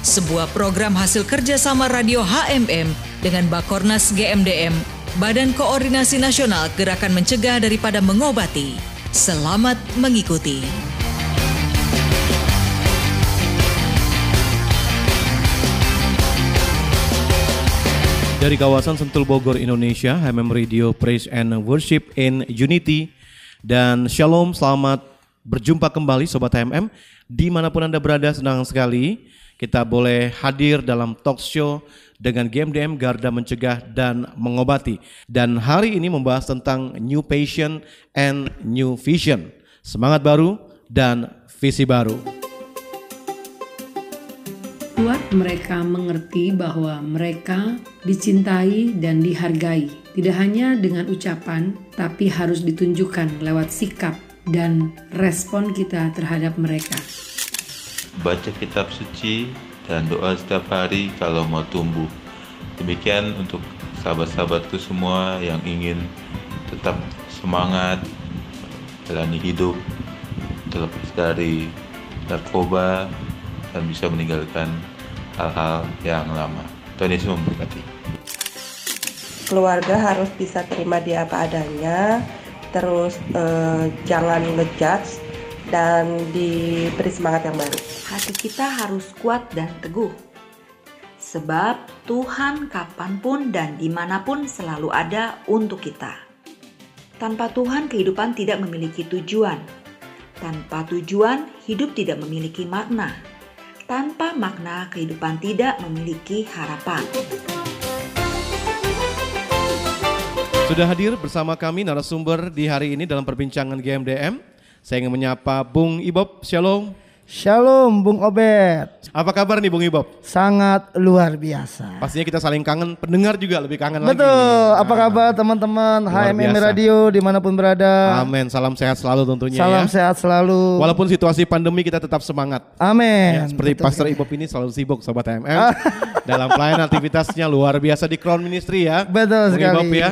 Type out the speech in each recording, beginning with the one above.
sebuah program hasil kerjasama radio HMM dengan Bakornas GMDM, Badan Koordinasi Nasional Gerakan Mencegah Daripada Mengobati. Selamat mengikuti. Dari kawasan Sentul Bogor, Indonesia, HMM Radio Praise and Worship in Unity. Dan Shalom, selamat berjumpa kembali Sobat HMM. Di mana pun Anda berada, senang sekali kita boleh hadir dalam talk show dengan GMDM Garda Mencegah dan Mengobati. Dan hari ini membahas tentang New Patient and New Vision. Semangat baru dan visi baru. Buat mereka mengerti bahwa mereka dicintai dan dihargai, tidak hanya dengan ucapan, tapi harus ditunjukkan lewat sikap dan respon kita terhadap mereka. Baca kitab suci dan doa setiap hari kalau mau tumbuh. Demikian untuk sahabat-sahabatku semua yang ingin tetap semangat jalani hidup terlepas dari narkoba dan bisa meninggalkan hal-hal yang lama. Tuhan Yesus memberkati. Keluarga harus bisa terima dia apa adanya, terus eh, jangan ngejudge dan diberi semangat yang baru. Hati kita harus kuat dan teguh. Sebab Tuhan kapan pun dan di mana pun selalu ada untuk kita. Tanpa Tuhan kehidupan tidak memiliki tujuan. Tanpa tujuan hidup tidak memiliki makna. Tanpa makna, kehidupan tidak memiliki harapan. Sudah hadir bersama kami narasumber di hari ini dalam perbincangan GMDM. Saya ingin menyapa Bung Ibob, Shalom. Shalom Bung Obed. Apa kabar nih Bung Ibob? Sangat luar biasa. Pastinya kita saling kangen, pendengar juga lebih kangen Betul. lagi. Betul. Apa kabar teman-teman HMM biasa. Radio di mana pun berada. Amin, salam sehat selalu tentunya Salam ya. sehat selalu. Walaupun situasi pandemi kita tetap semangat. Amin. Ya, seperti Betul Pastor. Ibob ini selalu sibuk Sobat HMM. dalam pelayanan aktivitasnya luar biasa di Crown Ministry ya. Betul Bung sekali. Ibob ya.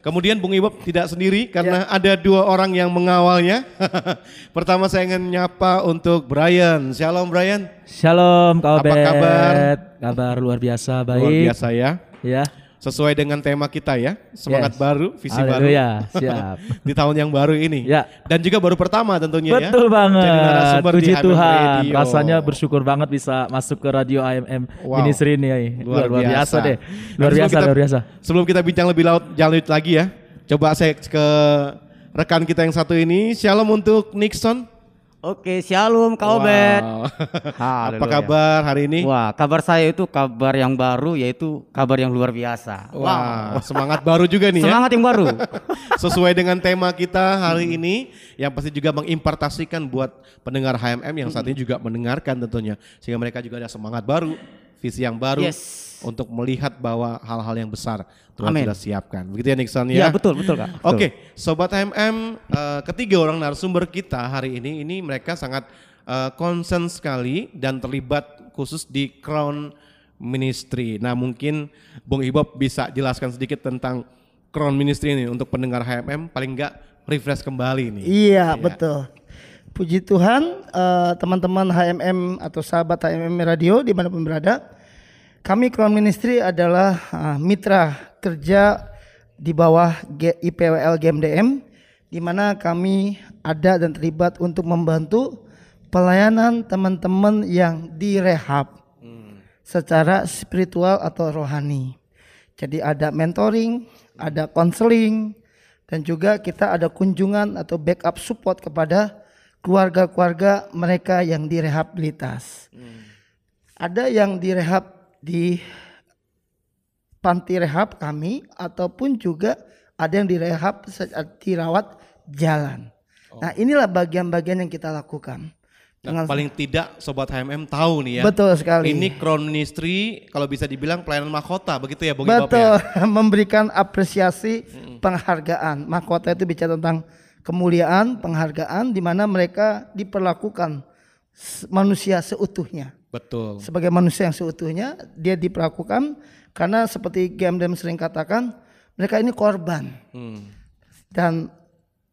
Kemudian Bung Ibob tidak sendiri karena ada dua orang yang mengawalnya. Pertama saya ingin nyapa untuk Brian. Shalom Brian. Shalom Kak Apa kabar? Kabar luar biasa baik. Luar biasa ya. Ya. Sesuai dengan tema kita ya. Semangat Yes. baru, visi Haleluya, baru. siap. di tahun yang baru ini. Ya. Dan juga baru pertama tentunya ya. Betul banget. Jadi narasumber di Puji HMM Tuhan. Radio. Rasanya bersyukur banget bisa masuk ke radio AMM Wow. Ministry ini. Luar, luar biasa. deh. Nah, Luar biasa, kita- luar biasa. Sebelum kita bincang lebih laut, lanjut lagi ya. Coba saya ke rekan kita yang satu ini. Shalom untuk Nixon. Oke, shalom Kak Obed. Wow. Apa kabar hari ini? Wah, kabar saya itu kabar yang baru yaitu kabar yang luar biasa. Wah, semangat baru juga nih ya. Semangat yang baru. Sesuai dengan tema kita hari ini yang pasti juga mengimpartasikan buat pendengar HMM yang saat ini juga mendengarkan tentunya sehingga mereka juga ada semangat baru, visi yang baru Yes. untuk melihat bahwa hal-hal yang besar Tuhan Amin. sudah siapkan. Begitu ya Nixon Iya, ya? betul, betul Kak. Oke, sobat HMM, eh, ketiga orang narasumber kita hari ini ini mereka sangat concern sekali dan terlibat khusus di Crown Ministry. Nah, mungkin Bung Ibob bisa jelaskan sedikit tentang Crown Ministry ini untuk pendengar HMM paling enggak refresh kembali nih. Iya, betul. Puji Tuhan eh, teman-teman HMM atau sahabat HMM Radio di mana pun berada. Kami Crown Ministry adalah ah, mitra kerja di bawah G- IPWL GMDM di mana kami ada dan terlibat untuk membantu pelayanan teman-teman yang direhab secara spiritual atau rohani. Jadi ada mentoring, ada konseling, dan juga kita ada kunjungan atau backup support kepada keluarga-keluarga mereka yang direhabilitas. Ada yang direhab di panti rehab kami ataupun juga ada yang direhab saat dirawat jalan. Nah inilah bagian-bagian yang kita lakukan. Nah, paling tidak sobat HMM tahu nih ya. Betul sekali. Ini Crown Ministry kalau bisa dibilang pelayanan mahkota begitu ya Bung Ibob Betul, ya. memberikan apresiasi penghargaan. Mahkota itu bicara tentang kemuliaan, penghargaan di mana mereka diperlakukan manusia seutuhnya. Betul. Sebagai manusia yang seutuhnya, dia diperlakukan karena seperti GMDM sering katakan, mereka ini korban. Hmm. Dan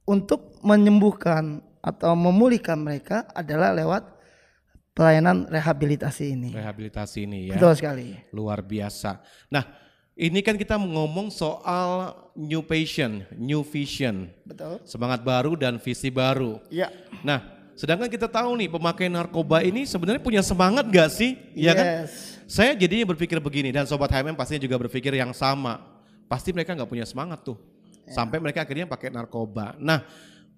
untuk menyembuhkan atau memulihkan mereka adalah lewat pelayanan rehabilitasi ini. Rehabilitasi ini ya. Betul sekali. Luar biasa. Nah, ini kan kita ngomong soal new passion, new vision. Betul. Semangat baru dan visi baru. Ya. Nah, sedangkan kita tahu nih pemakai narkoba ini sebenarnya punya semangat gak sih? Iya kan? Yes. Saya jadinya berpikir begini dan sobat HMM pastinya juga berpikir yang sama. Pasti mereka nggak punya semangat tuh. Sampai mereka akhirnya pakai narkoba. Nah,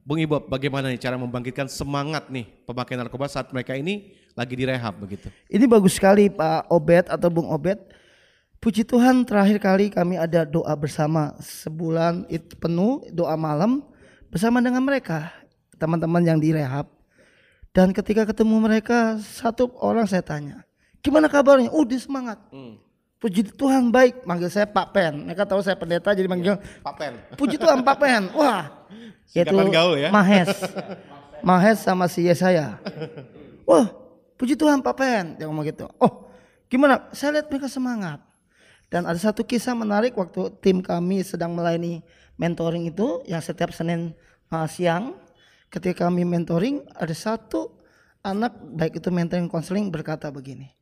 Bung Ibob bagaimana nih cara membangkitkan semangat nih pemakai narkoba saat mereka ini lagi direhab begitu? Ini bagus sekali Pak Obed atau Bung Obed. Puji Tuhan terakhir kali kami ada doa bersama sebulan itu penuh doa malam bersama dengan mereka teman-teman yang direhab. Dan ketika ketemu mereka satu orang saya tanya, gimana kabarnya? Oh dia semangat. Puji Tuhan baik, manggil saya Pak Pen. Mereka tahu saya pendeta jadi manggil Pak Pen. Puji Tuhan Pak Pen. Wah, itu gaul ya. Mahes. Mahes sama si Yesaya. Wah, puji Tuhan Pak Pen. Dia ngomong gitu. Oh, gimana? Saya lihat mereka semangat. Dan ada satu kisah menarik waktu tim kami sedang melayani mentoring itu yang setiap Senin uh, siang ketika kami mentoring ada satu anak baik itu mentoring konseling berkata begini.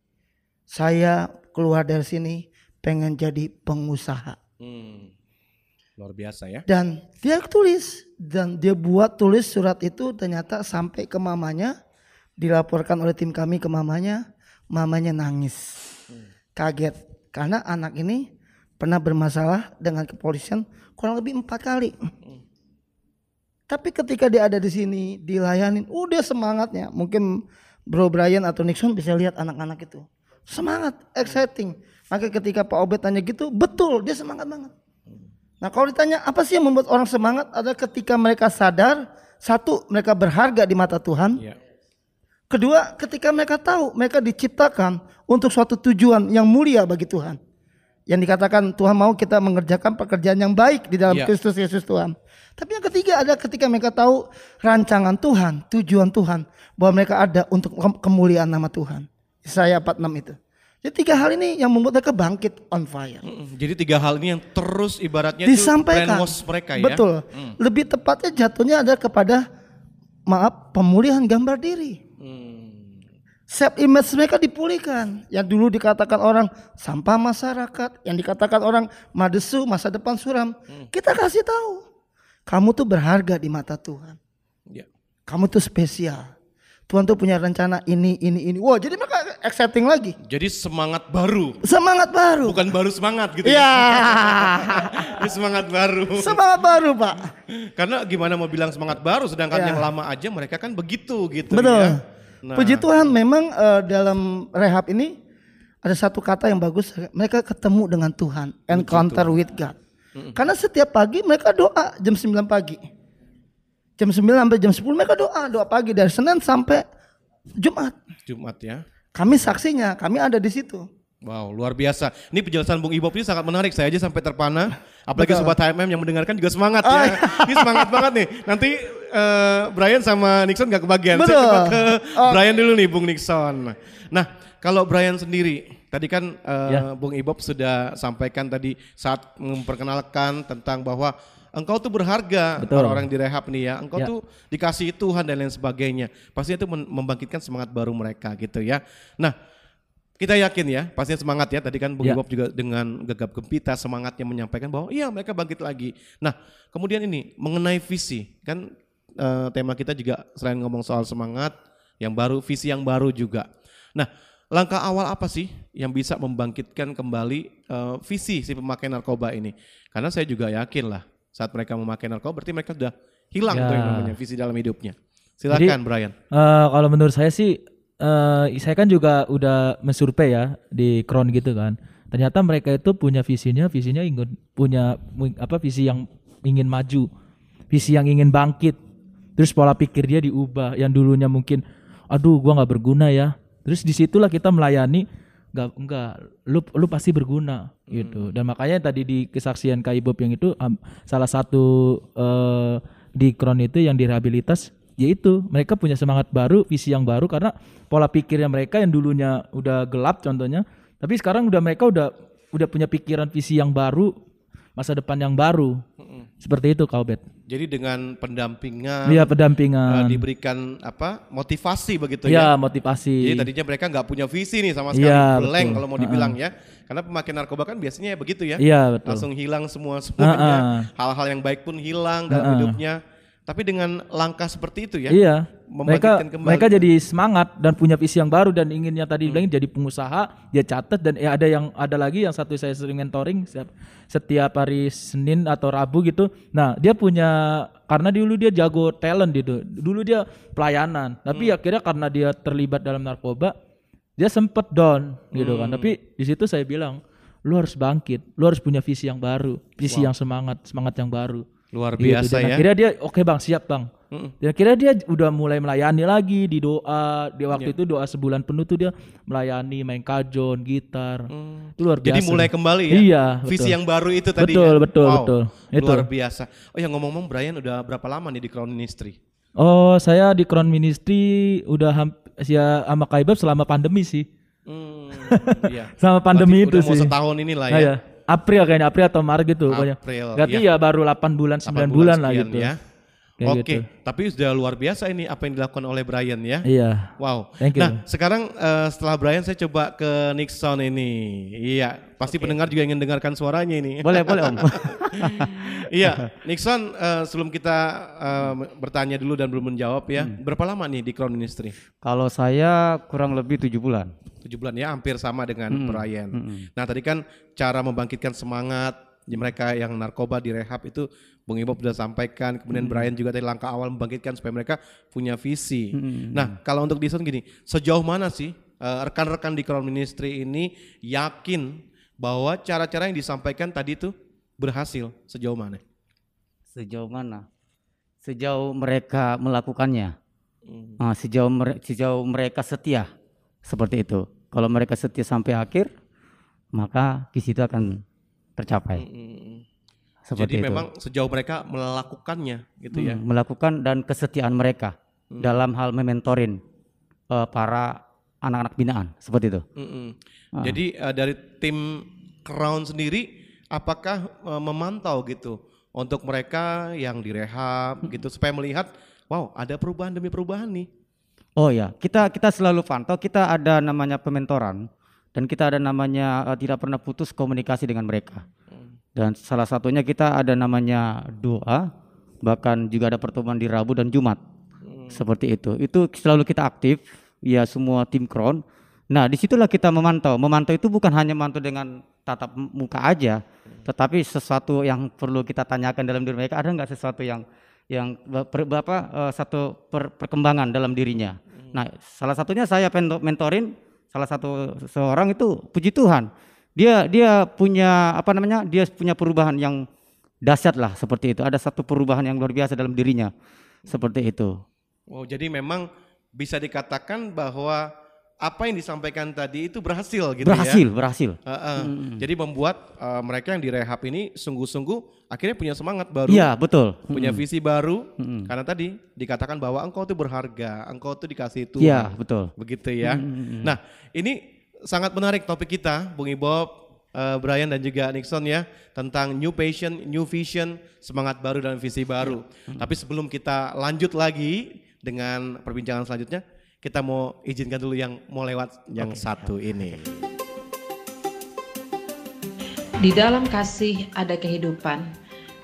Saya keluar dari sini pengen jadi pengusaha. Hmm. Luar biasa ya. Dan dia tulis dan dia buat tulis surat itu ternyata sampai ke mamanya dilaporkan oleh tim kami ke mamanya, mamanya nangis. Kaget karena anak ini pernah bermasalah dengan kepolisian kurang lebih empat kali. Tapi ketika dia ada di sini dilayanin, dia semangatnya. Mungkin Bro Brian atau Nixon bisa lihat anak-anak itu. Semangat, exciting. Maka ketika Pak Obed tanya gitu, betul dia semangat banget. Nah kalau ditanya apa sih yang membuat orang semangat adalah ketika mereka sadar satu mereka berharga di mata Tuhan. Iya. Kedua ketika mereka tahu mereka diciptakan untuk suatu tujuan yang mulia bagi Tuhan. Yang dikatakan Tuhan mau kita mengerjakan pekerjaan yang baik di dalam Iya. Kristus Yesus Tuhan. Tapi yang ketiga ada ketika mereka tahu rancangan Tuhan, tujuan Tuhan bahwa mereka ada untuk ke- kemuliaan nama Tuhan. Yesaya 46 itu. Jadi tiga hal ini yang membuat mereka bangkit on fire. Mm, Jadi tiga hal ini yang terus ibaratnya disampaikan. mereka ya. Betul. Mm. Lebih tepatnya jatuhnya ada kepada maaf pemulihan gambar diri. Self image mereka dipulihkan. Yang dulu dikatakan orang sampah masyarakat, yang dikatakan orang madesu masa depan suram. Hmm. Kita kasih tahu. Kamu tuh berharga di mata Tuhan. Ya. Kamu tuh spesial. Tuhan tuh punya rencana ini, ini, ini. Wah, jadi mereka exciting lagi. Jadi semangat baru. Semangat baru. Bukan baru semangat gitu Ya. Ini semangat baru. Semangat baru, Pak. Karena gimana mau bilang semangat baru sedangkan Ya. yang lama aja mereka kan begitu gitu Betul. ya. Nah, Puji Tuhan memang eh, dalam rehab ini ada satu kata yang bagus. Mereka ketemu dengan Tuhan. Encounter with God. Karena setiap pagi mereka doa jam 9 pagi. Jam 9 sampai jam 10 mereka doa. Doa pagi dari Senin sampai Jumat. Jumat ya. Kami saksinya, kami ada di situ. Wow, luar biasa. Ini penjelasan Bung Ibob ini sangat menarik. Saya aja sampai terpana. Apalagi Betul. sobat HMM yang mendengarkan juga semangat Oh, ya. ini semangat banget nih. Nanti eh, Brian sama Nixon gak kebagian. Saya Betul. coba ke Oh. Brian dulu nih, Bung Nixon. Nah, kalau Brian sendiri, tadi kan eh, Ya. Bung Ibob sudah sampaikan tadi saat memperkenalkan tentang bahwa engkau tuh berharga orang-orang di rehab nih ya. Engkau Ya. tuh dikasih Tuhan dan lain sebagainya. Pastinya itu membangkitkan semangat baru mereka gitu ya. Nah, kita yakin ya, pastinya semangat ya. Tadi kan Bung Ya. Ibob juga dengan gegap gempita semangatnya menyampaikan bahwa iya mereka bangkit lagi. Nah, kemudian ini mengenai visi kan eh, tema kita juga selain ngomong soal semangat yang baru, visi yang baru juga. Nah, langkah awal apa sih yang bisa membangkitkan kembali eh, visi si pemakai narkoba ini? Karena saya juga yakin lah saat mereka memakai narkoba berarti mereka sudah hilang Ya. tuh yang namanya visi dalam hidupnya. Silakan Brian. Eh, kalau menurut saya sih, eh, saya kan juga udah mensurvei ya di Kron gitu kan. Ternyata mereka itu punya visinya, visinya ingin punya apa visi yang ingin maju, visi yang ingin bangkit. Terus pola pikir dia diubah, yang dulunya mungkin aduh gua nggak berguna ya. Terus di situlah kita melayani nggak enggak lu lu pasti berguna gitu. Dan makanya tadi di kesaksian Kak Ibob yang itu am- salah satu eh, di Kron itu yang direhabilitas yaitu mereka punya semangat baru, visi yang baru karena pola pikirnya mereka yang dulunya udah gelap contohnya, tapi sekarang udah mereka udah udah punya pikiran visi yang baru, masa depan yang baru. Seperti itu Kak Obet. Jadi dengan pendampingan, Iya, pendampingan. eh, diberikan apa motivasi begitu Ya, ya. motivasi. Jadi tadinya mereka nggak punya visi nih sama sekali, Iya, blank kalau mau dibilang ya. Karena pemakaian narkoba kan biasanya begitu ya. Iya, betul. Langsung hilang semua semuanya. Hal-hal yang baik pun hilang dalam hidupnya. Tapi dengan langkah seperti itu ya. Iya. Mereka kembali. mereka jadi semangat dan punya visi yang baru dan inginnya tadi bilang jadi pengusaha, dia catat dan ya ada yang ada lagi yang satu saya sering mentoring setiap, setiap hari Senin atau Rabu gitu. Nah, dia punya karena dulu dia jago talent gitu. Dulu dia pelayanan, tapi akhirnya karena dia terlibat dalam narkoba, dia sempet down gitu kan. Tapi di situ saya bilang, lu harus bangkit, lu harus punya visi yang baru, visi yang semangat, semangat yang baru. Luar Gitu. biasa Dan ya. Akhirnya dia oke bang siap bang. Dan akhirnya dia udah mulai melayani lagi di doa. Di waktu itu doa sebulan penuh tuh dia melayani main kajon, gitar. Itu luar biasa. Jadi mulai kembali ya. Iya. Visi betul. yang baru itu tadi. Betul ya? betul Wow, betul. Itu. Luar biasa. Oh ya ngomong-ngomong Brian udah berapa lama nih di Crown Ministry? Oh saya di Crown Ministry udah hamp- ya sama Kaibab selama pandemi sih. Hmm, iya. Sama pandemi Berarti itu udah mau sih. setahun inilah Nah, ya. April kayaknya April atau Maret gitu pokoknya. April, Berarti iya. ya baru 8 bulan 9 8 bulan, lah sekian gitu. Ya. Kayak Oke, gitu. tapi sudah luar biasa ini apa yang dilakukan oleh Brian ya. Iya. Wow. Thank you. Nah, sekarang eh, setelah Brian saya coba ke Nixon ini. Iya, pasti pendengar juga ingin dengarkan suaranya ini. Boleh, boleh Om. iya, Nixon eh, sebelum kita eh, bertanya dulu dan belum menjawab ya. Hmm. Berapa lama nih di Crown Ministry? Kalau saya kurang lebih tujuh bulan. Tujuh bulan ya, hampir sama dengan Mm-mm. Brian. Mm-mm. Nah, tadi kan cara membangkitkan semangat mereka yang narkoba di rehab itu Bung Ibob sudah sampaikan, kemudian Mm. Brian juga tadi langkah awal membangkitkan supaya mereka punya visi. Mm. Nah, kalau untuk Dison gini, sejauh mana sih eh, rekan-rekan di Crown Ministry ini yakin bahwa cara-cara yang disampaikan tadi itu berhasil sejauh mana? Sejauh mana? Sejauh mereka melakukannya. Hmm. Ah, sejauh mere- sejauh mereka setia seperti itu. Kalau mereka setia sampai akhir, maka visi itu akan tercapai. Seperti Jadi itu. memang sejauh mereka melakukannya gitu ya. Hmm, melakukan dan kesetiaan mereka Hmm. dalam hal mementorin eh, para anak-anak binaan seperti itu. Mm-mm. Ah. Jadi eh, dari tim Crown sendiri apakah eh, memantau gitu untuk mereka yang direhab gitu supaya melihat wow ada perubahan demi perubahan nih. Oh ya, kita kita selalu pantau. Kita ada namanya pementoran dan kita ada namanya eh, tidak pernah putus komunikasi dengan mereka. Dan salah satunya kita ada namanya doa, bahkan juga ada pertemuan di Rabu dan Jumat. Seperti itu. Itu selalu kita aktif, ya semua tim Crown. Nah, di situlah kita memantau. Memantau itu bukan hanya memantau dengan tatap muka aja, tetapi sesuatu yang perlu kita tanyakan dalam diri mereka. Ada nggak sesuatu yang yang per, apa eh, satu per- perkembangan dalam dirinya. Nah, salah satunya saya mentorin salah satu seorang itu puji Tuhan. Dia dia punya apa namanya? Dia punya perubahan yang dahsyat lah seperti itu. Ada satu perubahan yang luar biasa dalam dirinya. Seperti itu. Oh jadi memang bisa dikatakan bahwa apa yang disampaikan tadi itu berhasil gitu Berhasil, ya. berhasil. Heeh. Mm. Jadi membuat eh, mereka yang direhab ini sungguh-sungguh akhirnya punya semangat baru. Iya, betul. Punya Mm. visi baru Mm. karena tadi dikatakan bahwa engkau itu berharga, engkau itu dikasih Tuhan. Iya, betul. Begitu ya. Mm. Nah, ini sangat menarik topik kita, Bung Ibob, eh, Brian dan juga Nixon ya tentang new passion, new vision, semangat baru dan visi baru. Tapi sebelum kita lanjut lagi dengan perbincangan selanjutnya, kita mau izinkan dulu yang mau lewat yang satu ini. Di dalam kasih ada kehidupan.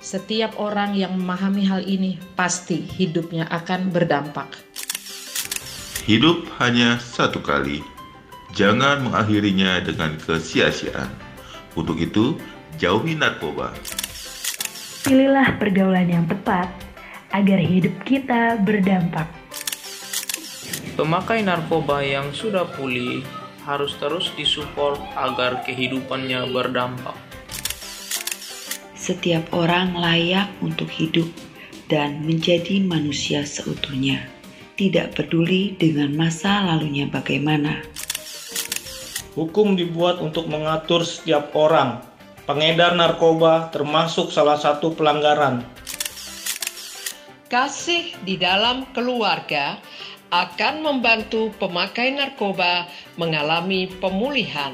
Setiap orang yang memahami hal ini pasti hidupnya akan berdampak. Hidup hanya satu kali. Jangan mengakhirinya dengan kesia-siaan. Untuk itu, jauhi narkoba. Pilihlah pergaulan yang tepat agar hidup kita berdampak. Pemakai narkoba yang sudah pulih harus terus disupport agar kehidupannya berdampak. Setiap orang layak untuk hidup dan menjadi manusia seutuhnya. tidak peduli dengan masa lalunya bagaimana. Hukum dibuat untuk mengatur setiap orang. Pengedar narkoba termasuk salah satu pelanggaran. Kasih di dalam keluarga akan membantu pemakai narkoba mengalami pemulihan.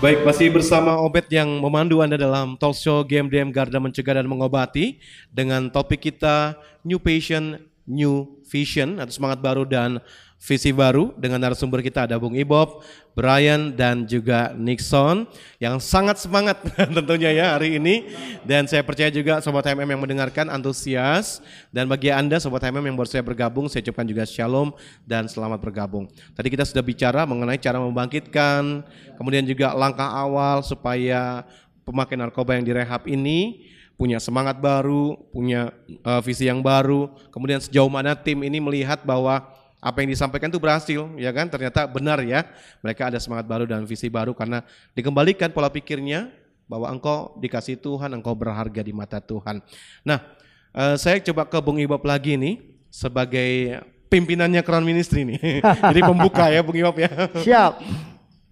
Baik, masih bersama Obet yang memandu Anda dalam talk show GMDM Garda Mencegah dan Mengobati dengan topik kita New Patient, New Vision atau semangat baru dan visi baru dengan narasumber kita ada Bung Ibob, Brian dan juga Nixon yang sangat semangat tentunya ya hari ini dan saya percaya juga Sobat HMM yang mendengarkan antusias dan bagi Anda Sobat HMM yang baru saya bergabung saya ucapkan juga shalom dan selamat bergabung. Tadi kita sudah bicara mengenai cara membangkitkan kemudian juga langkah awal supaya pemakai narkoba yang direhab ini punya semangat baru, punya uh, visi yang baru. Kemudian sejauh mana tim ini melihat bahwa apa yang disampaikan itu berhasil, ya kan? Ternyata benar ya. Mereka ada semangat baru dan visi baru karena dikembalikan pola pikirnya bahwa engkau dikasih Tuhan, engkau berharga di mata Tuhan. Nah, uh, saya coba ke Bung Ibab lagi nih sebagai pimpinannya Crown Ministry nih. Jadi pembuka ya Bung Ibab ya. Siap.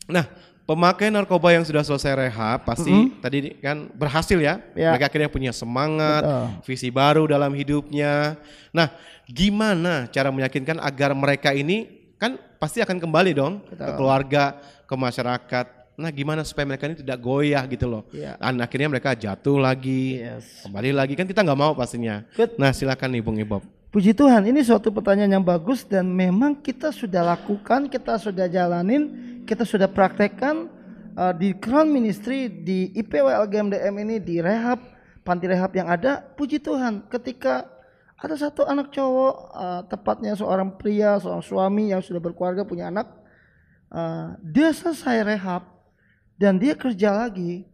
Nah, pemakai narkoba yang sudah selesai rehab pasti mm -hmm. tadi kan berhasil ya. ya. Mereka akhirnya punya semangat, Betul. visi baru dalam hidupnya. Nah, gimana cara meyakinkan agar mereka ini kan pasti akan kembali dong Betul. ke keluarga, ke masyarakat. Nah, gimana supaya mereka ini tidak goyah gitu loh. Ya. Dan akhirnya mereka jatuh lagi, yes. kembali lagi kan kita nggak mau pastinya. Good. Nah, silakan nih Bung Ibob. Puji Tuhan, ini suatu pertanyaan yang bagus dan memang kita sudah lakukan, kita sudah jalanin, kita sudah praktekkan uh, di Crown Ministry, di IPW LGMDM ini, di rehab, panti rehab yang ada. Puji Tuhan, ketika ada satu anak cowok, uh, tepatnya seorang pria, seorang suami yang sudah berkeluarga punya anak, uh, dia selesai rehab dan dia kerja lagi,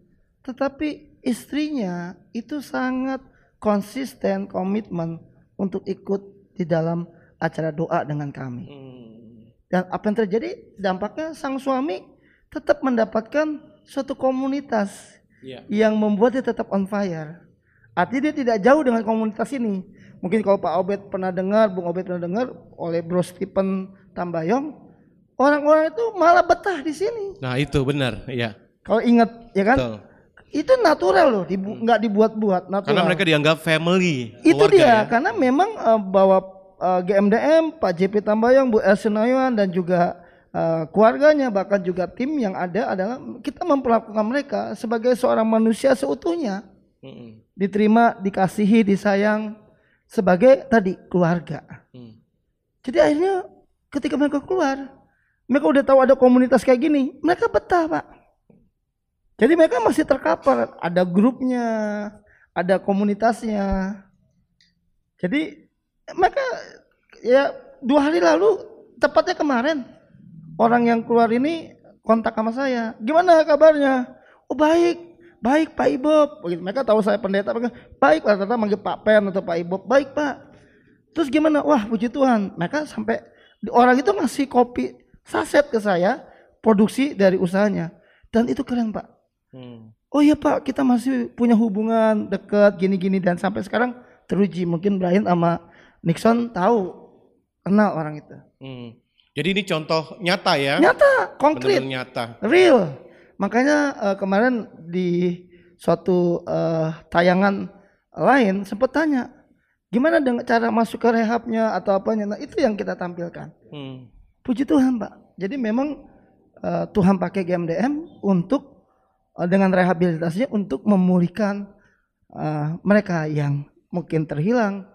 tetapi istrinya itu sangat konsisten komitmen untuk ikut di dalam acara doa dengan kami. Dan apa yang terjadi? Dampaknya sang suami tetap mendapatkan suatu komunitas yeah. yang membuat dia tetap on fire. Artinya dia tidak jauh dengan komunitas ini. Mungkin kalau Pak Obed pernah dengar, Bung Obed pernah dengar oleh Bro Stephen Tambayong, orang-orang itu malah betah di sini. Nah itu benar, ya. Kalau ingat, ya kan? Betul. Itu natural loh, dibu nggak dibuat-buat. Karena mereka dianggap family. Itu dia, ya? karena memang uh, bahwa uh, GMDM, Pak JP Tambayong, Bu Elsenayan dan juga uh, keluarganya bahkan juga tim yang ada adalah kita memperlakukan mereka sebagai seorang manusia seutuhnya. Diterima, dikasihi, disayang, sebagai tadi keluarga. Hmm. Jadi akhirnya ketika mereka keluar, mereka udah tahu ada komunitas kayak gini, mereka betah pak. Jadi mereka masih terkapar, ada grupnya, ada komunitasnya. Jadi mereka ya dua hari lalu, tepatnya kemarin, orang yang keluar ini kontak sama saya. Gimana kabarnya? Oh baik, baik Pak Ibob. Mereka tahu saya pendeta, mereka baik Pak, ternyata manggil Pak Pen atau Pak Ibob, baik Pak. Terus gimana? Wah puji Tuhan, mereka sampai orang itu ngasih kopi saset ke saya, produksi dari usahanya. Dan itu keren Pak. Hmm. Oh iya Pak, kita masih punya hubungan dekat gini-gini dan sampai sekarang teruji. Mungkin Brian sama Nixon tahu kenal orang itu. Hmm. Jadi ini contoh nyata ya? Nyata, konkret, Bener -bener nyata, real. Makanya uh, kemarin di suatu uh, tayangan lain sempat tanya, gimana dengan cara masuk ke rehabnya atau apanya? Nah itu yang kita tampilkan. Hmm. Puji Tuhan Pak. Jadi memang uh, Tuhan pakai GMDM untuk dengan rehabilitasinya untuk memulihkan uh, mereka yang mungkin terhilang,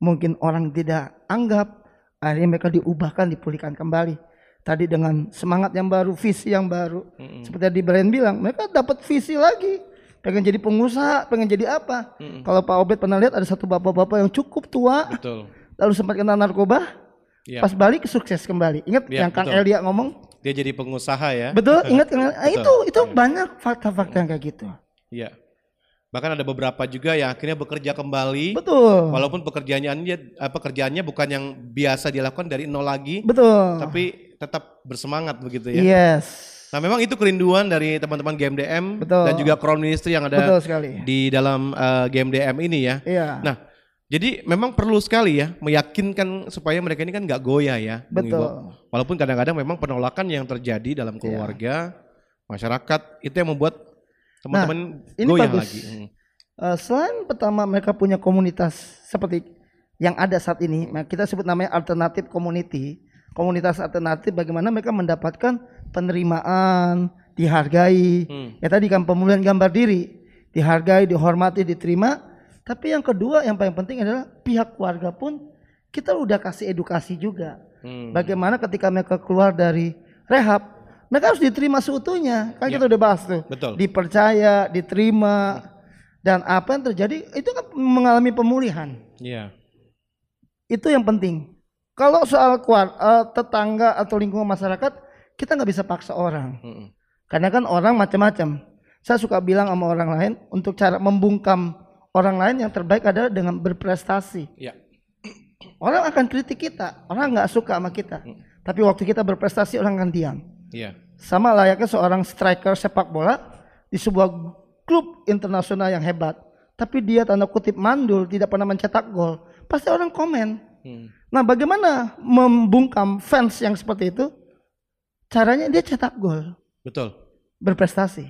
mungkin orang tidak anggap, akhirnya mereka diubahkan, dipulihkan kembali tadi dengan semangat yang baru, visi yang baru. Mm-hmm. Seperti tadi Brian bilang, mereka dapat visi lagi. Pengen jadi pengusaha, pengen jadi apa? Mm-hmm. Kalau Pak Obed pernah lihat ada satu bapak-bapak yang cukup tua, betul. lalu sempat kena narkoba, ya. pas balik sukses kembali. Ingat ya, yang Kang Elia ngomong? Dia jadi pengusaha ya. Betul, ingat nah, itu itu ya. banyak fakta-fakta yang kayak gitu. Iya. Bahkan ada beberapa juga yang akhirnya bekerja kembali. Betul. Walaupun pekerjaannya pekerjaannya bukan yang biasa dilakukan dari nol lagi. Betul. Tapi tetap bersemangat begitu ya. Yes. Nah memang itu kerinduan dari teman-teman GMDM Betul. dan juga Crown Ministry yang ada Betul sekali. di dalam uh, eh, GMDM ini ya. Iya. Nah Jadi memang perlu sekali ya meyakinkan supaya mereka ini kan nggak goyah ya. Betul. Walaupun kadang-kadang memang penolakan yang terjadi dalam keluarga, masyarakat itu yang membuat teman-teman Nah, ini goyah bagus. lagi. Hmm. Eh, selain pertama mereka punya komunitas seperti yang ada saat ini, nah, kita sebut namanya alternatif community. Komunitas alternatif bagaimana mereka mendapatkan penerimaan, dihargai. Hmm. Ya tadi kan pemulihan gambar diri, dihargai, dihormati, diterima. Tapi yang kedua yang paling penting adalah pihak keluarga pun kita udah kasih edukasi juga. Hmm. Bagaimana ketika mereka keluar dari rehab, mereka harus diterima seutuhnya. Kan kita udah bahas tuh. Betul. Dipercaya, diterima, dan apa yang terjadi itu kan mengalami pemulihan. Iya. Itu yang penting. Kalau soal kuat, eh, tetangga atau lingkungan masyarakat, kita nggak bisa paksa orang. Hmm. Karena kan orang macam-macam. Saya suka bilang sama orang lain untuk cara membungkam orang lain yang terbaik adalah dengan berprestasi. Iya. Orang akan kritik kita, orang nggak suka sama kita. Tapi waktu kita berprestasi orang akan diam. Iya. Sama layaknya seorang striker sepak bola di sebuah klub internasional yang hebat. Tapi dia tanda kutip mandul, tidak pernah mencetak gol. Pasti orang komen. Hmm. Nah bagaimana membungkam fans yang seperti itu? Caranya dia cetak gol, Betul. berprestasi.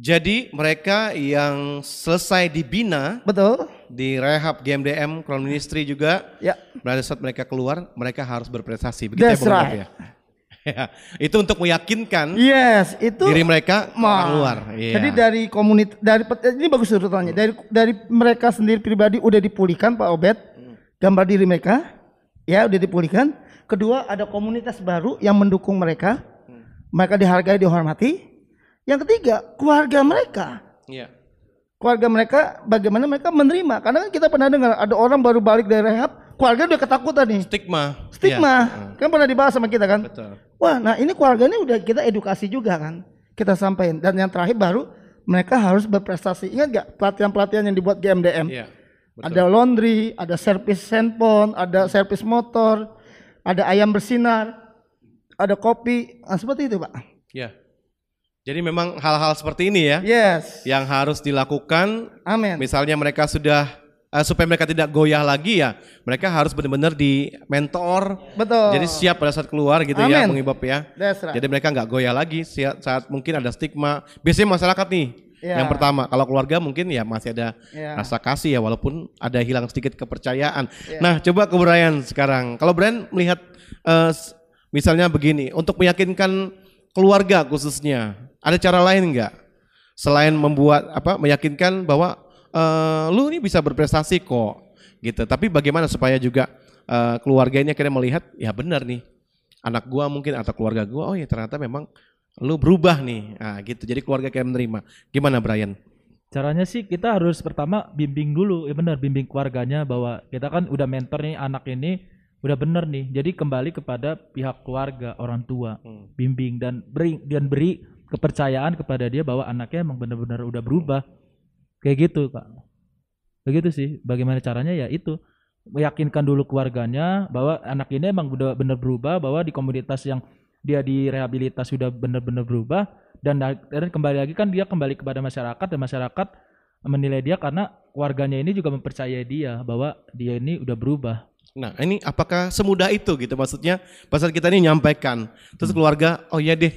Jadi mereka yang selesai dibina, betul, di rehab GMDM Crown Ministry juga, ya. pada saat mereka keluar, mereka harus berprestasi. Begitu That's ya, right. ya? Ya, itu untuk meyakinkan Yes, itu diri mereka ke orang Wah. luar. Iya. Jadi dari komunitas dari ini bagus urutannya. Dari dari mereka sendiri pribadi udah dipulihkan Pak Obed. Gambar diri mereka ya udah dipulihkan. Kedua ada komunitas baru yang mendukung mereka. Mereka dihargai, dihormati. Yang ketiga, keluarga mereka. Iya. Keluarga mereka bagaimana mereka menerima? Karena kan kita pernah dengar ada orang baru balik dari rehab, keluarga udah ketakutan nih. Stigma. Stigma. Iya. Kan pernah dibahas sama kita kan? Betul. Wah, nah ini keluarga ini udah kita edukasi juga kan. Kita sampaikan. Dan yang terakhir baru mereka harus berprestasi. Ingat gak pelatihan-pelatihan yang dibuat GMDM? Iya. betul. Ada laundry, ada servis handphone, ada servis motor, ada ayam bersinar, ada kopi. Nah, seperti itu, Pak. Ya. Jadi memang hal-hal seperti ini ya. Yes. Yang harus dilakukan. Amin. Misalnya mereka sudah eh, supaya mereka tidak goyah lagi ya, mereka harus benar-benar di mentor. Betul. Jadi siap pada saat keluar gitu ya, Amin. mengibab ya. That's right. Jadi mereka nggak goyah lagi saat, saat mungkin ada stigma. Biasanya masyarakat nih. Ya. Yang pertama, kalau keluarga mungkin ya masih ada Ya. rasa kasih ya walaupun ada hilang sedikit kepercayaan. Ya. Nah, coba ke Brian sekarang. Kalau Brian melihat s- misalnya begini, untuk meyakinkan keluarga khususnya, ada cara lain nggak selain membuat apa meyakinkan bahwa eh, lu ini bisa berprestasi kok gitu. Tapi bagaimana supaya juga eh, keluarga ini melihat ya benar nih anak gua mungkin atau keluarga gua oh ya ternyata memang lu berubah nih. Nah, gitu. Jadi keluarga kayak menerima. Gimana Brian? Caranya sih kita harus pertama bimbing dulu, ya benar bimbing keluarganya bahwa kita kan udah mentor nih anak ini udah bener nih. Jadi kembali kepada pihak keluarga, orang tua, bimbing dan beri dan beri kepercayaan kepada dia bahwa anaknya emang benar-benar udah berubah. Kayak gitu, Kak. Begitu sih. Bagaimana caranya ya itu meyakinkan dulu keluarganya bahwa anak ini emang udah benar berubah, bahwa di komunitas yang dia direhabilitas sudah benar-benar berubah dan, dan kembali lagi kan dia kembali kepada masyarakat dan masyarakat menilai dia karena keluarganya ini juga mempercayai dia bahwa dia ini udah berubah. Nah, ini apakah semudah itu gitu maksudnya? Pas saat kita ini nyampaikan, terus keluarga, oh iya deh,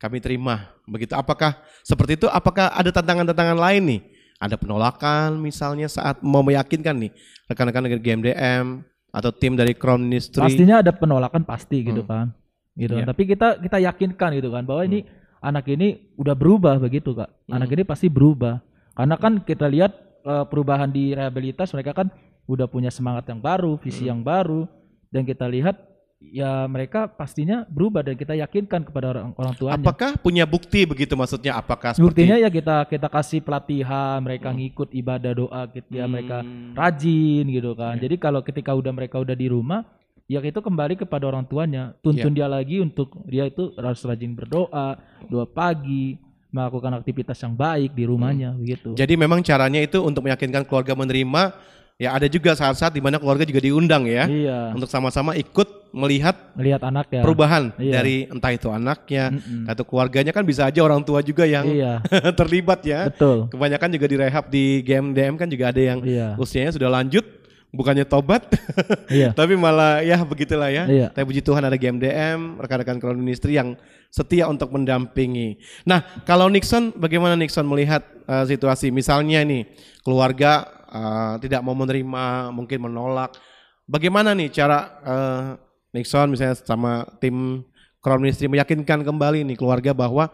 kami terima. Begitu. Apakah seperti itu? Apakah ada tantangan-tantangan lain nih? Ada penolakan misalnya saat mau meyakinkan nih rekan-rekan dari GMDM atau tim dari Crown Ministry. Pastinya ada penolakan pasti gitu Hmm. kan. Gitu kan. Iya. Tapi kita kita yakinkan gitu kan bahwa ini anak ini udah berubah begitu, Kak. Anak Hmm. ini pasti berubah. Karena kan kita lihat perubahan di rehabilitas mereka kan udah punya semangat yang baru, visi Hmm. yang baru dan kita lihat ya mereka pastinya berubah dan kita yakinkan kepada orang orang tuanya. Apakah punya bukti begitu maksudnya? Apakah seperti Buktinya ya kita kita kasih pelatihan, mereka ngikut ibadah doa gitu ya, mereka rajin gitu kan. Jadi kalau ketika udah mereka udah di rumah, ya itu kembali kepada orang tuanya. Tuntun dia lagi untuk dia itu harus rajin berdoa, doa pagi, melakukan aktivitas yang baik di rumahnya begitu. Jadi memang caranya itu untuk meyakinkan keluarga menerima. Ya ada juga saat-saat di mana keluarga juga diundang ya, Iya. untuk sama-sama ikut melihat Melihat anak ya. perubahan Iya. dari entah itu anaknya atau keluarganya kan bisa aja orang tua juga yang Iya. terlibat ya. Betul. Kebanyakan juga direhab di GMDM kan juga ada yang Iya. usianya sudah lanjut, bukannya tobat, Iya. tapi malah ya begitulah ya. Iya. Tapi puji Tuhan ada GMDM, rekan-rekan Crown Ministry yang setia untuk mendampingi. Nah, kalau Nixon, bagaimana Nixon melihat eh, situasi? Misalnya nih, keluarga eh, tidak mau menerima, mungkin menolak. Bagaimana nih cara eh, Nixon misalnya sama tim Crown Ministry meyakinkan kembali nih keluarga bahwa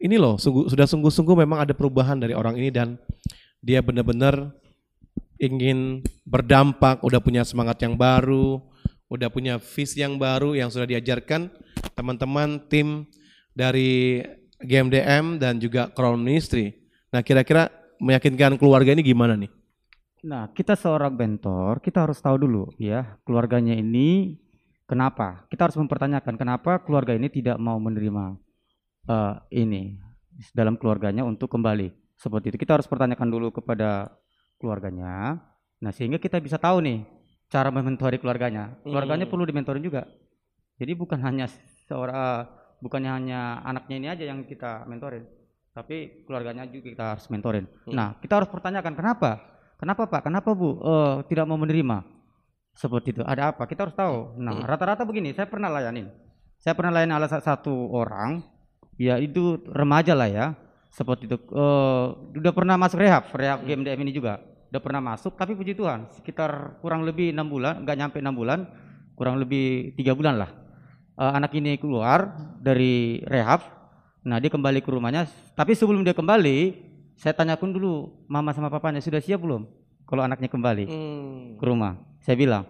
ini loh sungguh, sudah sungguh-sungguh memang ada perubahan dari orang ini dan dia benar-benar ingin berdampak, udah punya semangat yang baru, udah punya visi yang baru yang sudah diajarkan teman-teman tim dari GMDM dan juga Crown Ministry. Nah, kira-kira meyakinkan keluarga ini gimana nih? Nah, kita seorang mentor, kita harus tahu dulu ya, keluarganya ini kenapa? Kita harus mempertanyakan kenapa keluarga ini tidak mau menerima eh, ini dalam keluarganya untuk kembali. Seperti itu. Kita harus pertanyakan dulu kepada keluarganya. Nah, sehingga kita bisa tahu nih cara mementori keluarganya. Keluarganya Hmm. perlu dimentorin juga. Jadi bukan hanya seorang eh, bukannya hanya anaknya ini aja yang kita mentorin, tapi keluarganya juga kita harus mentorin. Hmm. Nah, kita harus pertanyakan kenapa? Kenapa Pak? Kenapa Bu eh, tidak mau menerima? Seperti itu. Ada apa? Kita harus tahu. Nah, rata-rata begini, saya pernah layanin. Saya pernah layanin ala sa- satu orang, ya itu remaja lah ya. Seperti itu. Eh, udah pernah masuk rehab, rehab GMDM ini juga. Udah pernah masuk, tapi puji Tuhan, sekitar kurang lebih enam bulan, nggak nyampe enam bulan, kurang lebih tiga bulan lah. Eh, anak ini keluar dari rehab, nah dia kembali ke rumahnya. Tapi sebelum dia kembali, saya tanyakan dulu mama sama papanya sudah siap belum? Kalau anaknya kembali ke rumah, saya bilang,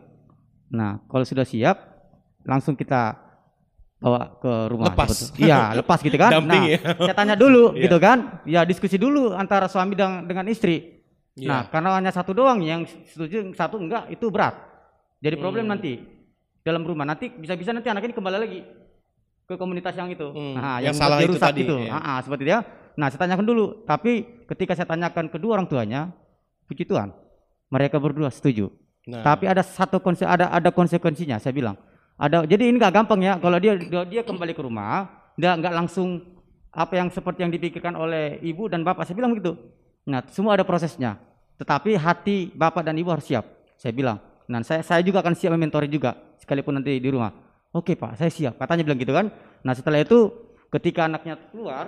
nah kalau sudah siap, langsung kita bawa ke rumah. Lepas. Iya, lepas gitu kan. Damping nah, ya. saya tanya dulu Iya. gitu kan. Ya diskusi dulu antara suami dan dengan istri. Iya. Nah, karena hanya satu doang yang setuju, satu enggak, itu berat. Jadi problem Hmm. nanti dalam rumah. Nanti bisa-bisa nanti anak ini kembali lagi ke komunitas yang itu. Nah, yang yang, salah itu rusak tadi, itu. iya. Ah, ah, seperti dia. Nah, saya tanyakan dulu. Tapi ketika saya tanyakan kedua orang tuanya, puji Tuhan, mereka berdua setuju. Nah. Tapi ada satu konse ada ada konsekuensinya. Saya bilang. Ada jadi ini nggak gampang ya. Kalau dia dia, dia kembali ke rumah, dia nggak langsung apa yang seperti yang dipikirkan oleh ibu dan bapak. Saya bilang begitu. Nah, semua ada prosesnya. Tetapi hati bapak dan ibu harus siap. Saya bilang. Nah, saya saya juga akan siap mementori juga sekalipun nanti di rumah. Oke pak, saya siap. Katanya bilang gitu kan. Nah setelah itu ketika anaknya keluar,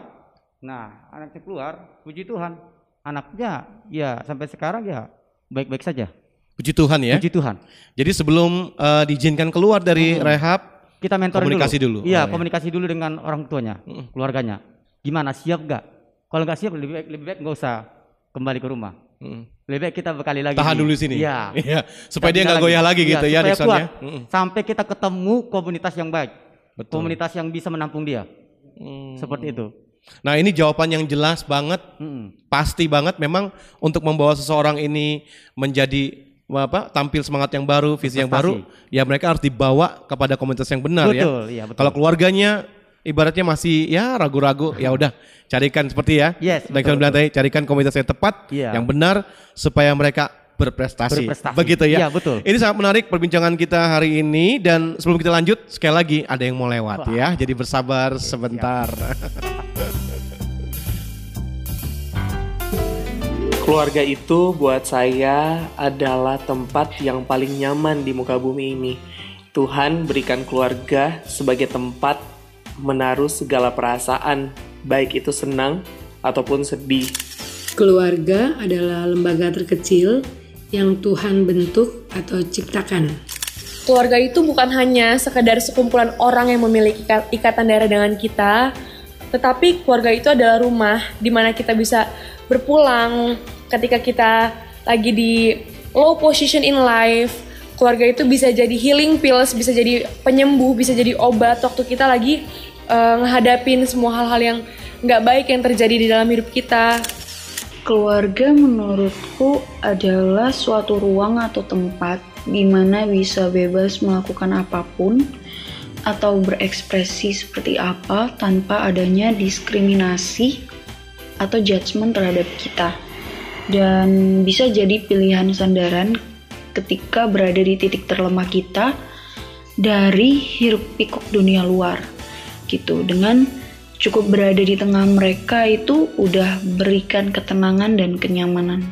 nah anaknya keluar, puji Tuhan, anaknya ya sampai sekarang ya baik-baik saja. Puji Tuhan ya. Puji Tuhan. Jadi sebelum eh, diizinkan keluar dari Hmm. rehab, Kita mentorin komunikasi dulu. Iya, Oh, komunikasi dulu dengan orang tuanya, keluarganya. Gimana siap gak? Kalau nggak siap lebih baik lebih baik nggak usah kembali ke rumah. Lebih baik kita bekali lagi. Tahan dulu sini. Iya. Iya, supaya Kita dia nggak goyah lagi Iya, gitu ya, supaya ya. Mm. Sampai kita ketemu komunitas yang baik. Komunitas yang bisa menampung dia. Mm. Seperti itu. Nah ini jawaban yang jelas banget, pasti banget memang untuk membawa seseorang ini menjadi apa tampil semangat yang baru, visi yang baru, ya mereka harus dibawa kepada komunitas yang benar Betul, ya. iya, betul. Kalau keluarganya ibaratnya masih ya ragu-ragu, ya udah carikan seperti ya. Yes, betul, tadi, carikan komunitas yang tepat, Iya. yang benar supaya mereka berprestasi. Berprestasi. Begitu ya. Iya, betul. Ini sangat menarik perbincangan kita hari ini dan sebelum kita lanjut sekali lagi ada yang mau lewat ya. Jadi bersabar sebentar. Keluarga itu buat saya adalah tempat yang paling nyaman di muka bumi ini. Tuhan berikan keluarga sebagai tempat menaruh segala perasaan, baik itu senang ataupun sedih. Keluarga adalah lembaga terkecil yang Tuhan bentuk atau ciptakan. Keluarga itu bukan hanya sekedar sekumpulan orang yang memiliki ika- ikatan darah dengan kita, tetapi keluarga itu adalah rumah di mana kita bisa berpulang ketika kita lagi di low position in life. Keluarga itu bisa jadi healing pills, bisa jadi penyembuh, bisa jadi obat waktu kita lagi ngehadapin semua hal-hal yang nggak baik yang terjadi di dalam hidup kita. Keluarga menurutku adalah suatu ruang atau tempat di mana bisa bebas melakukan apa pun atau berekspresi seperti apa tanpa adanya diskriminasi atau judgement terhadap kita. Dan bisa jadi pilihan sandaran ketika berada di titik terlemah kita dari hiruk pikuk dunia luar gitu dengan cukup berada di tengah mereka itu udah berikan ketenangan dan kenyamanan.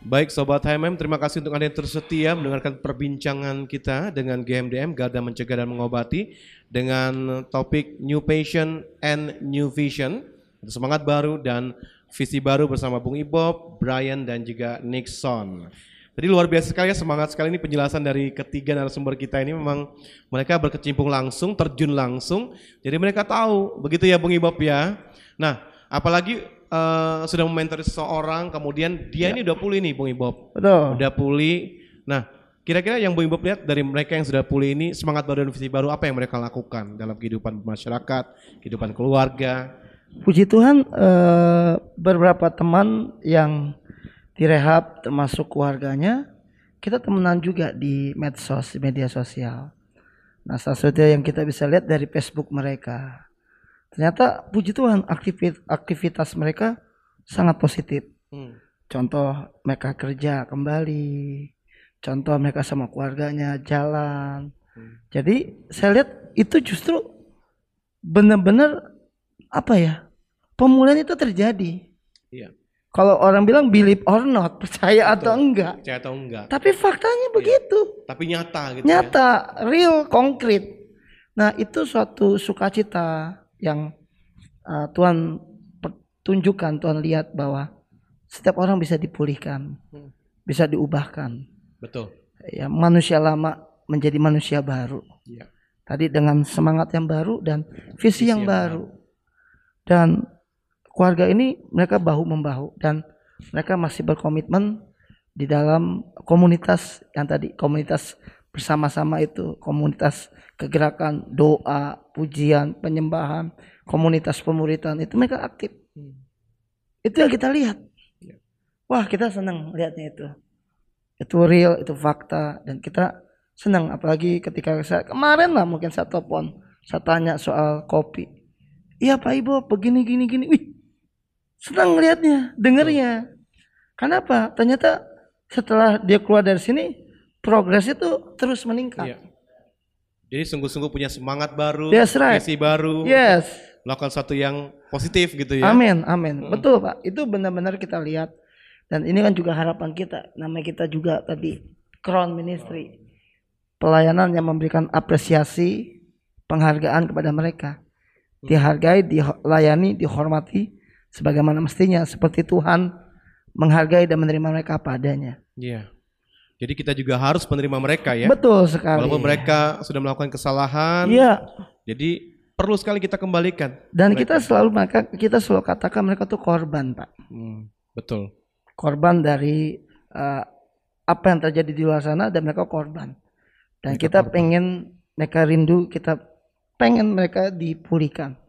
Baik Sobat HMM, terima kasih untuk Anda yang tersetia mendengarkan perbincangan kita dengan GMDM, Garda Mencegah dan Mengobati, dengan topik New Patient and New Vision, semangat baru dan visi baru bersama Bung Ibob, Brian, dan juga Nixon. Jadi luar biasa sekali ya, semangat sekali ini penjelasan dari ketiga narasumber kita ini memang mereka berkecimpung langsung, terjun langsung, jadi mereka tahu, begitu ya Bung Ibob ya. Nah, apalagi uh, sudah mementori seseorang, kemudian dia Ya. ini udah pulih nih Bung Ibob. Betul. Udah pulih. Nah, kira-kira yang Bung Ibob lihat dari mereka yang sudah pulih ini, semangat baru dan visi baru apa yang mereka lakukan dalam kehidupan masyarakat, kehidupan keluarga? Puji Tuhan eh, beberapa teman yang direhab termasuk keluarganya kita temenan juga di medsos, di media sosial. Nah salah satu yang kita bisa lihat dari Facebook mereka. Ternyata puji Tuhan aktivit- aktivitas mereka sangat positif. Hmm. Contoh mereka kerja kembali, contoh mereka sama keluarganya jalan. Jadi saya lihat itu justru benar-benar apa ya pemulihan itu terjadi. Iya. Kalau orang bilang believe or not, percaya atau enggak. Percaya atau enggak? Tapi faktanya begitu. Tapi nyata gitu ya. Nyata, real, konkret. Nah, itu suatu sukacita yang uh, Tuhan per- tunjukkan, Tuhan lihat bahwa setiap orang bisa dipulihkan, Hmm. bisa diubahkan. Betul. Ya, manusia lama menjadi manusia baru. Iya. Tadi dengan semangat yang baru dan visi, yang, yang baru. Dan keluarga ini mereka bahu membahu dan mereka masih berkomitmen di dalam komunitas yang tadi komunitas bersama-sama itu komunitas kegerakan doa pujian penyembahan komunitas pemuritan itu mereka aktif. Itu yang kita lihat. Wah kita senang lihatnya itu. Itu real itu fakta dan kita senang. Apalagi ketika saya kemarin lah mungkin saya telepon saya tanya soal kopi. Iya pak ibu begini gini gini. Wih senang lihatnya dengernya kenapa ternyata setelah dia keluar dari sini progres itu terus meningkat Iya. Jadi sungguh-sungguh punya semangat baru, That's right. baru, Yes. melakukan sesuatu yang positif gitu ya. Amin, amin. Mm. Betul Pak. Itu benar-benar kita lihat. Dan ini kan juga harapan kita. Namanya kita juga tadi Crown Ministry. Pelayanan yang memberikan apresiasi, penghargaan kepada mereka. Dihargai, dilayani, dihormati sebagaimana mestinya seperti Tuhan menghargai dan menerima mereka apa adanya. Iya. Jadi kita juga harus menerima mereka ya. Betul sekali. Walaupun mereka sudah melakukan kesalahan. Iya. Jadi perlu sekali kita kembalikan. Dan mereka. kita selalu maka kita selalu katakan mereka tuh korban, Pak. Hmm, betul. Korban dari eh, apa yang terjadi di luar sana dan mereka korban. Dan Mereka kita pengen mereka rindu, kita pengen mereka dipulihkan.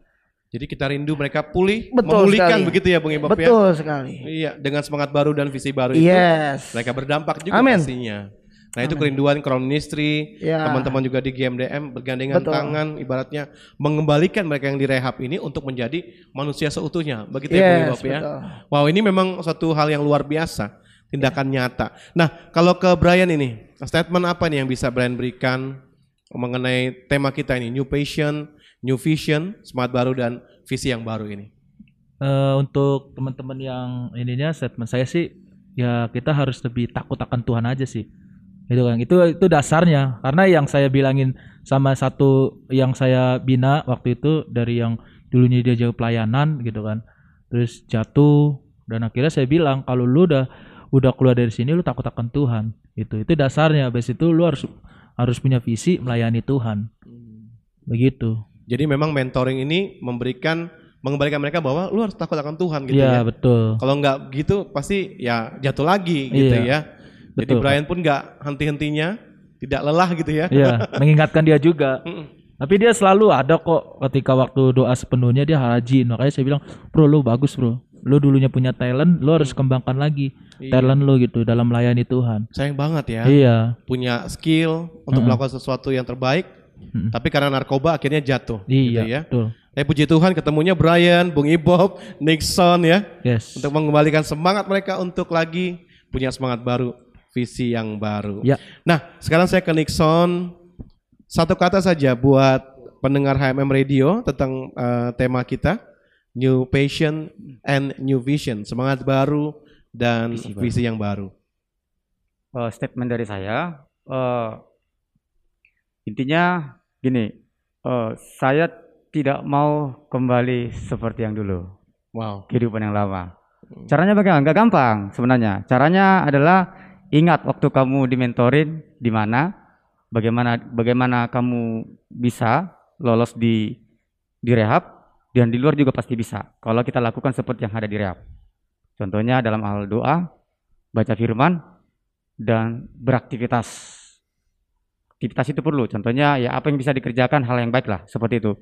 Jadi kita rindu mereka pulih, Betul memulihkan sekali. begitu ya Bung Ibab ya. Betul sekali. Iya, dengan semangat baru dan visi baru itu. Yes. Mereka berdampak juga Amin. pastinya. Nah itu Amin. kerinduan Crown Ministry, Ya. teman-teman juga di GMDM bergandengan Betul. tangan, ibaratnya mengembalikan mereka yang direhab ini untuk menjadi manusia seutuhnya, begitu ya Bung Yes, Ibab ya. Wow ini memang suatu hal yang luar biasa, tindakan nyata. Nah kalau ke Brian ini, statement apa nih yang bisa Brian berikan mengenai tema kita ini, New Patient, New Vision, semangat baru dan visi yang baru ini? Eh, untuk teman-teman yang ininya statement saya sih ya kita harus lebih takut akan Tuhan aja sih. Itu kan. Itu itu dasarnya. Karena yang saya bilangin sama satu yang saya bina waktu itu dari yang dulunya dia jauh pelayanan gitu kan. Terus jatuh dan akhirnya saya bilang kalau lu udah udah keluar dari sini lu takut akan Tuhan. Itu itu dasarnya. Habis itu lu harus harus punya visi melayani Tuhan. Begitu Jadi memang mentoring ini memberikan mengembalikan mereka bahwa lu harus takut akan Tuhan gitu Iya, ya. betul. Kalau nggak gitu pasti ya jatuh lagi gitu Iya, ya. Jadi betul, Brian pun nggak henti-hentinya, tidak lelah gitu ya. Iya, mengingatkan dia juga. Tapi dia selalu ada kok ketika waktu doa sepenuhnya dia rajin. Makanya saya bilang, "Bro, lu bagus, Bro. Lu dulunya punya talent, lu harus kembangkan lagi Iya. talent lu gitu dalam melayani Tuhan." Sayang banget ya. Iya. Punya skill untuk Mm-mm. melakukan sesuatu yang terbaik, tapi karena narkoba akhirnya jatuh. Iya, gitu ya. betul. Tapi puji Tuhan ketemunya Brian, Bung Ibob, Nixon ya. Yes. Untuk mengembalikan semangat mereka untuk lagi punya semangat baru, visi yang baru. Ya. Nah, sekarang saya ke Nixon. Satu kata saja buat pendengar HMM Radio tentang eh, tema kita, New Passion and New Vision, semangat baru dan visi, yang baru. uh, statement dari saya. Uh, intinya gini, uh, saya tidak mau kembali seperti yang dulu. Wow. Kehidupan yang lama. Caranya bagaimana? Enggak gampang sebenarnya. Caranya adalah ingat waktu kamu dimentorin di mana, bagaimana bagaimana kamu bisa lolos di di rehab dan di luar juga pasti bisa. Kalau kita lakukan seperti yang ada di rehab. Contohnya dalam hal doa, baca firman, dan beraktivitas. Aktivitas itu perlu. Contohnya ya apa yang bisa dikerjakan hal yang baik lah seperti itu.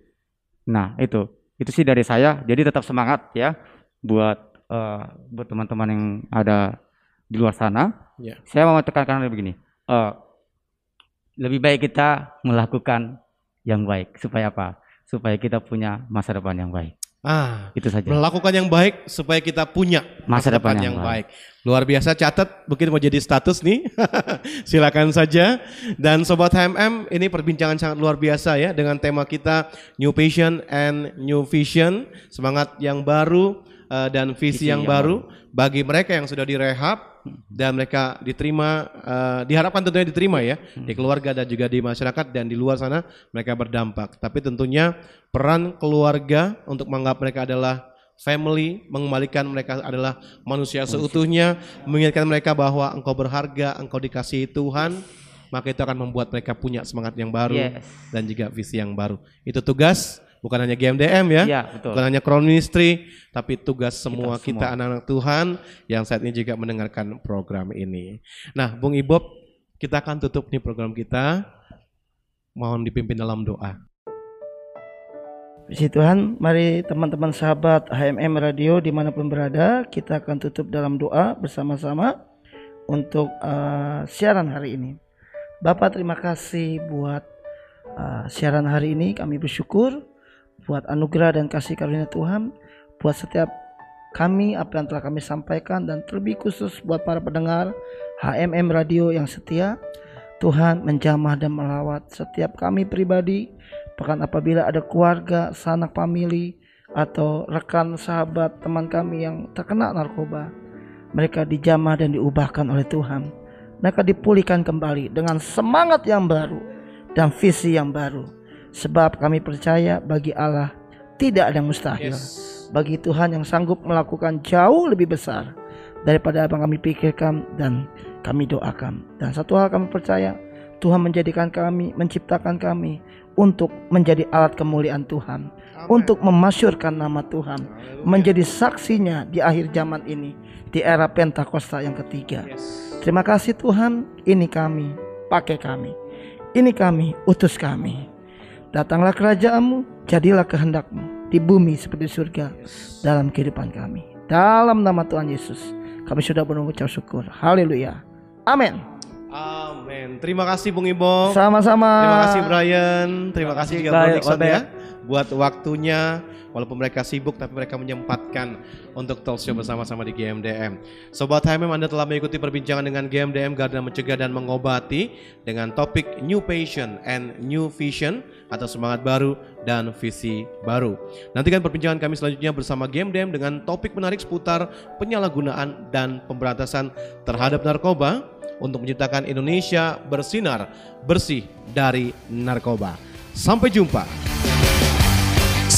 Nah itu itu sih dari saya. Jadi tetap semangat ya buat uh, buat teman-teman yang ada di luar sana. Ya. Saya mau tekankan begini. Uh, lebih baik kita melakukan yang baik supaya apa? Supaya kita punya masa depan yang baik. Ah, itu saja. Melakukan yang baik supaya kita punya Masa depan yang baik. Luar biasa catat, mungkin mau jadi status nih. Silakan saja. Dan sobat HMM, ini perbincangan sangat luar biasa ya dengan tema kita New Passion and New Vision, semangat yang baru uh, dan visi, Visi yang, yang baru bagi mereka yang sudah direhab dan mereka diterima uh, diharapkan tentunya diterima ya di keluarga dan juga di masyarakat dan di luar sana mereka berdampak. Tapi tentunya peran keluarga untuk menganggap mereka adalah family, mengembalikan mereka adalah manusia seutuhnya, mengingatkan mereka bahwa engkau berharga, engkau dikasihi Tuhan, maka itu akan membuat mereka punya semangat yang baru Yes. dan juga visi yang baru. Itu tugas bukan hanya GMDM ya, Ya, betul. bukan hanya Crown Ministry, tapi tugas semua semua. kita anak-anak Tuhan yang saat ini juga mendengarkan program ini. Nah, Bung Ibob, kita akan tutup nih program kita. Mohon dipimpin dalam doa. Puji Tuhan, mari teman-teman sahabat HMM Radio di mana pun berada, kita akan tutup dalam doa bersama-sama untuk uh, siaran hari ini. Bapak terima kasih buat uh, siaran hari ini, kami bersyukur buat anugerah dan kasih karunia Tuhan, buat setiap kami apa yang telah kami sampaikan dan terlebih khusus buat para pendengar HMM Radio yang setia. Tuhan menjamah dan melawat setiap kami pribadi bahkan apabila ada keluarga, sanak famili atau rekan sahabat teman kami yang terkena narkoba mereka dijamah dan diubahkan oleh Tuhan mereka dipulihkan kembali dengan semangat yang baru dan visi yang baru sebab kami percaya bagi Allah tidak ada yang mustahil bagi Tuhan yang sanggup melakukan jauh lebih besar daripada apa yang kami pikirkan dan kami doakan. Dan satu hal kami percaya, Tuhan menjadikan kami, menciptakan kami untuk menjadi alat kemuliaan Tuhan, untuk memasyurkan nama Tuhan, menjadi saksinya di akhir zaman ini, di era Pentakosta yang ketiga. Terima kasih Tuhan, ini kami, pakai kami. Ini kami, utus kami. Datanglah kerajaanmu, jadilah kehendakmu di bumi seperti surga dalam kehidupan kami. Dalam nama Tuhan Yesus, kami sudah mengucap syukur. Haleluya. Amin. Amin. Terima kasih Bung Ibo. Sama-sama. Terima kasih Brian. Terima kasih baik. ya buat waktunya. Walaupun mereka sibuk tapi mereka menyempatkan untuk talk show bersama-sama di GMDM. Sobat HMM Anda telah mengikuti perbincangan dengan GMDM Garda Mencegah dan Mengobati dengan topik New Passion and New Vision atau semangat baru dan visi baru. Nantikan perbincangan kami selanjutnya bersama GMDM dengan topik menarik seputar penyalahgunaan dan pemberantasan terhadap narkoba untuk menciptakan Indonesia bersinar bersih dari narkoba. Sampai jumpa.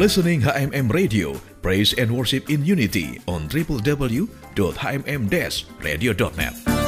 Listening HMM Radio, Praise and Worship in Unity on www.hmm-radio.net.